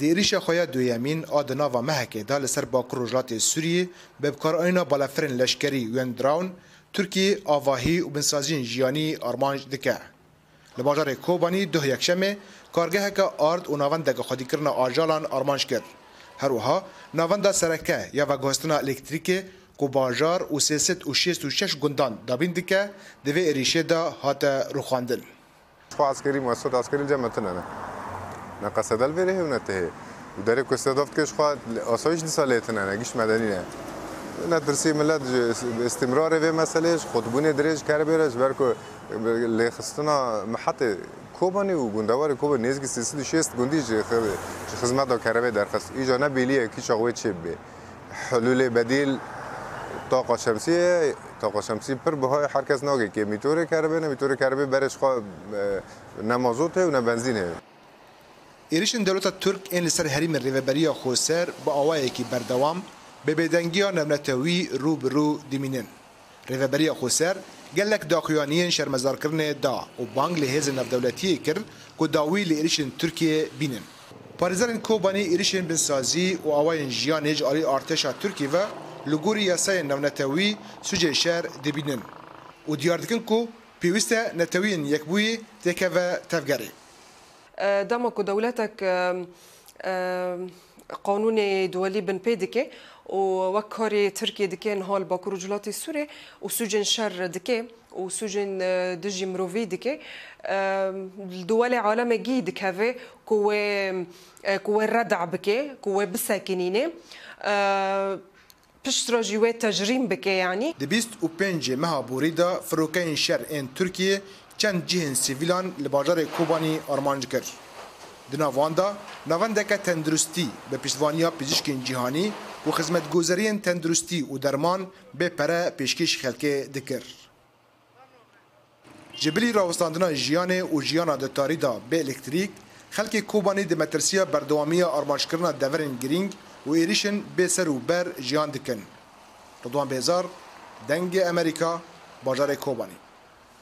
د ایریشا خویا دویمین آدنا و مهکه دا لسر با کروجلات سوریه به بکار آینا بالافرین لشکری یون دراون ترکی آواهی و بنسازین جیانی آرمانج دکه لباجار کوبانی ده یکشمه کارگه که آرد و ناوند دگه خودی کرن آجالان آرمانج کرد هر وها ناوند دا سرکه یا و گوستنا الکتریک کو باجار و سیست و شیست و شش گندان دابین دکه دوی ایریشه دا هات روخاندن. سپاسگری مسود اسکری جمعتن نه. نه قصد بره و نته و داره کسی که کش خواهد آسایش ساله لیتنه نگیش مدنی نه نه درسی ملت استمرار به مسئلهش خودبونه درش کار بیرش برکو لخستنا محط کوبانی و گندوار کوب نیزگی سیسی دو شیست گندی چه خدمت خب- دا کربه درخست ایجا نه بیلیه کی چاقوی چی بی حلول بدیل طاقه شمسی طاقه شمسی پر به های هر کس ناگه که میتوره کربه نه میتوره کربه برش خواه نمازوته و نه بنزینه ایریشن دولت ترک این لسر هریم ریوبریا خوسر با آوایی که بردوام به بدنگی نمنتوی رو برو دیمینن ریوبریا خوسر گلک داخیانین شرمزار کرنه دا و بانگ لحیز نفدولتی کر که داوی لیریشن ترکیه بینن پارزرن کوبانی ایریشن بنسازی و آواین جیان هیج آلی ارتشا ترکی و لگوری یاسای نونتوی سوجه شهر دبینن و دیاردکن که پیوسته نتوین یک بوی تکه و تفگره آه، دمك ودولتك قانون دولي بن بيدكي وكوري تركي دكان هول باكور جلاتي سوري وسجن شر دكي وسجن دجي مروفي دكي الدول عالم جي دكافي كو كو الردع بكي كو بساكنينه پشترا جیوه تجریم بکه یعنی دبیست و پنج مها بوریدا فروکین شر این ترکیه چند جهن سیویلان لباجار کوبانی آرمانج کرد. دناوان دا نواندک تندرستی به پیشوانیا پزشکین جهانی و خدمت گوزارین تندرستی و درمان به پره پیشکش خلکه دکر. جبلی راوستاندنا جیان و جیانا د تاریدا به الکتریک خلک کوبانی د مترسیا بردوامی آرمانج کردن دورن گرینگ و ایریشن به سر و بر جیان دکن. رضوان بیزار دنگ امریکا باجار کوبانی